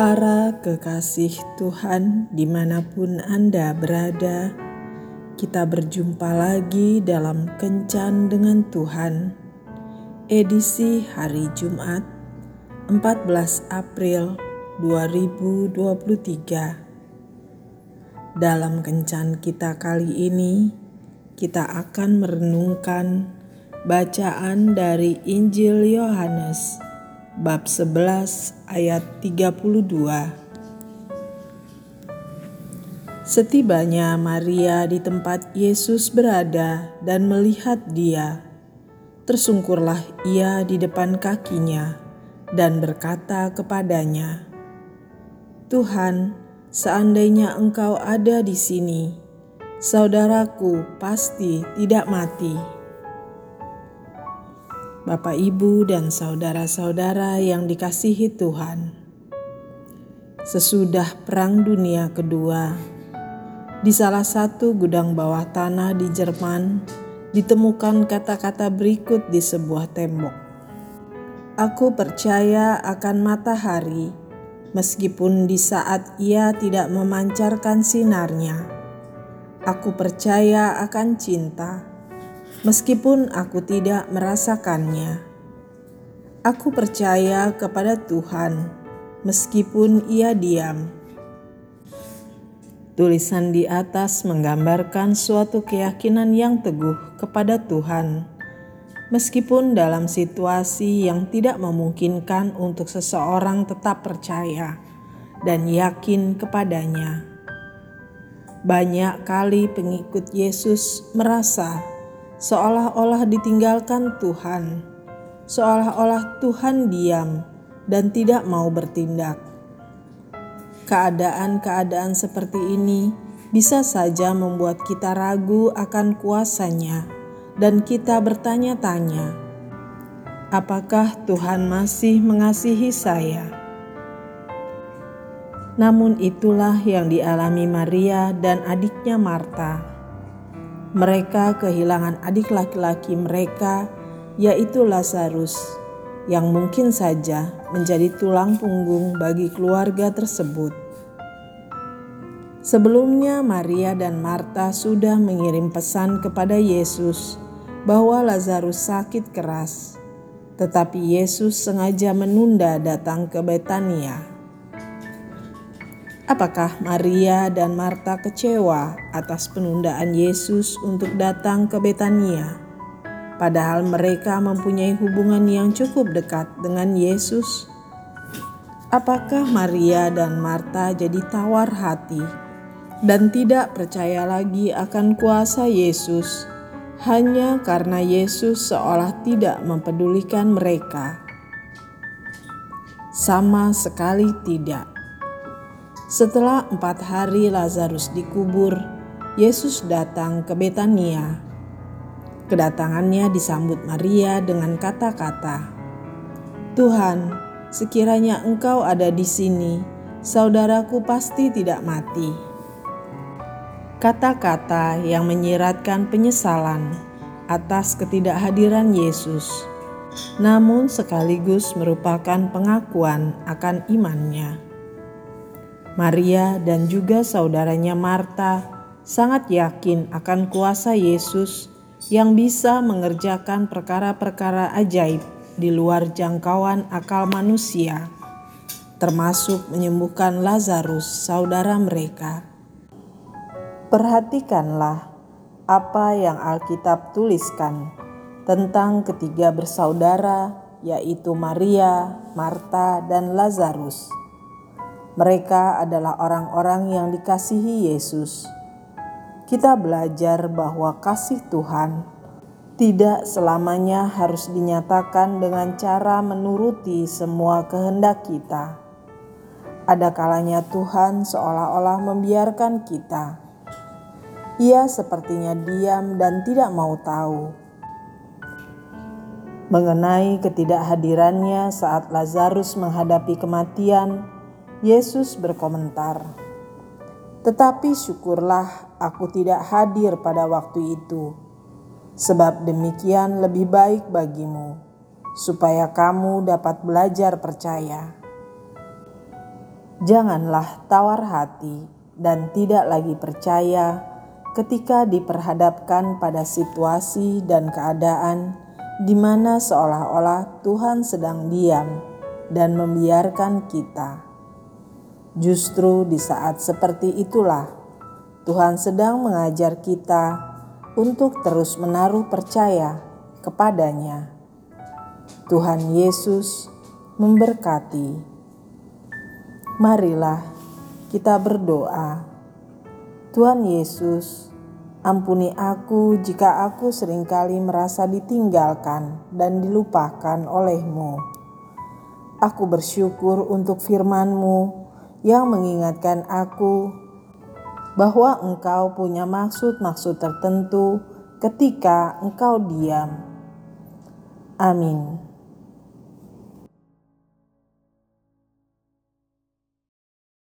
Para kekasih Tuhan, di mana pun Anda berada, kita berjumpa lagi dalam Kencan dengan Tuhan, edisi hari Jumat 14 April 2023. Dalam Kencan kita kali ini, kita akan merenungkan bacaan dari Injil Yohanes bab 11 ayat 32. Setibanya Maria di tempat Yesus berada dan melihat dia, tersungkurlah ia di depan kakinya dan berkata kepadanya, "Tuhan, seandainya Engkau ada di sini, saudaraku pasti tidak mati." Bapak, Ibu, dan saudara-saudara yang dikasihi Tuhan. Sesudah Perang Dunia Kedua, di salah satu gudang bawah tanah di Jerman, ditemukan kata-kata berikut di sebuah tembok. Aku percaya akan matahari, meskipun di saat ia tidak memancarkan sinarnya. Aku percaya akan cinta meskipun aku tidak merasakannya. Aku percaya kepada Tuhan, meskipun Ia diam. Tulisan di atas menggambarkan suatu keyakinan yang teguh kepada Tuhan, meskipun dalam situasi yang tidak memungkinkan untuk seseorang tetap percaya dan yakin kepadanya. Banyak kali pengikut Yesus merasa seolah-olah ditinggalkan Tuhan, seolah-olah Tuhan diam dan tidak mau bertindak. Keadaan-keadaan seperti ini bisa saja membuat kita ragu akan kuasanya, dan kita bertanya-tanya, "Apakah Tuhan masih mengasihi saya?" Namun, itulah yang dialami Maria dan adiknya Marta mereka kehilangan adik laki-laki mereka, yaitu Lazarus, yang mungkin saja menjadi tulang punggung bagi keluarga tersebut. Sebelumnya, Maria dan Marta sudah mengirim pesan kepada Yesus bahwa Lazarus sakit keras, tetapi Yesus sengaja menunda datang ke Betania. Apakah Maria dan Marta kecewa atas penundaan Yesus untuk datang ke Betania? Padahal mereka mempunyai hubungan yang cukup dekat dengan Yesus. Apakah Maria dan Marta jadi tawar hati dan tidak percaya lagi akan kuasa Yesus hanya karena Yesus seolah tidak mempedulikan mereka? Sama sekali tidak. Setelah empat hari Lazarus dikubur, Yesus datang ke Betania. Kedatangannya disambut Maria dengan kata-kata, "Tuhan, sekiranya Engkau ada di sini, saudaraku pasti tidak mati." Kata-kata yang menyiratkan penyesalan atas ketidakhadiran Yesus, namun sekaligus merupakan pengakuan akan imannya. Maria dan juga saudaranya Marta sangat yakin akan kuasa Yesus yang bisa mengerjakan perkara-perkara ajaib di luar jangkauan akal manusia, termasuk menyembuhkan Lazarus, saudara mereka. Perhatikanlah apa yang Alkitab tuliskan tentang ketiga bersaudara, yaitu Maria, Marta, dan Lazarus. Mereka adalah orang-orang yang dikasihi Yesus. Kita belajar bahwa kasih Tuhan tidak selamanya harus dinyatakan dengan cara menuruti semua kehendak kita. Ada kalanya Tuhan seolah-olah membiarkan kita. Ia sepertinya diam dan tidak mau tahu mengenai ketidakhadirannya saat Lazarus menghadapi kematian Yesus berkomentar, "Tetapi syukurlah aku tidak hadir pada waktu itu, sebab demikian lebih baik bagimu, supaya kamu dapat belajar percaya." Janganlah tawar hati dan tidak lagi percaya ketika diperhadapkan pada situasi dan keadaan di mana seolah-olah Tuhan sedang diam dan membiarkan kita. Justru di saat seperti itulah Tuhan sedang mengajar kita untuk terus menaruh percaya kepadanya. Tuhan Yesus memberkati. Marilah kita berdoa. Tuhan Yesus, ampuni aku jika aku sering kali merasa ditinggalkan dan dilupakan olehmu. Aku bersyukur untuk firman-Mu yang mengingatkan aku bahwa Engkau punya maksud-maksud tertentu ketika Engkau diam. Amin.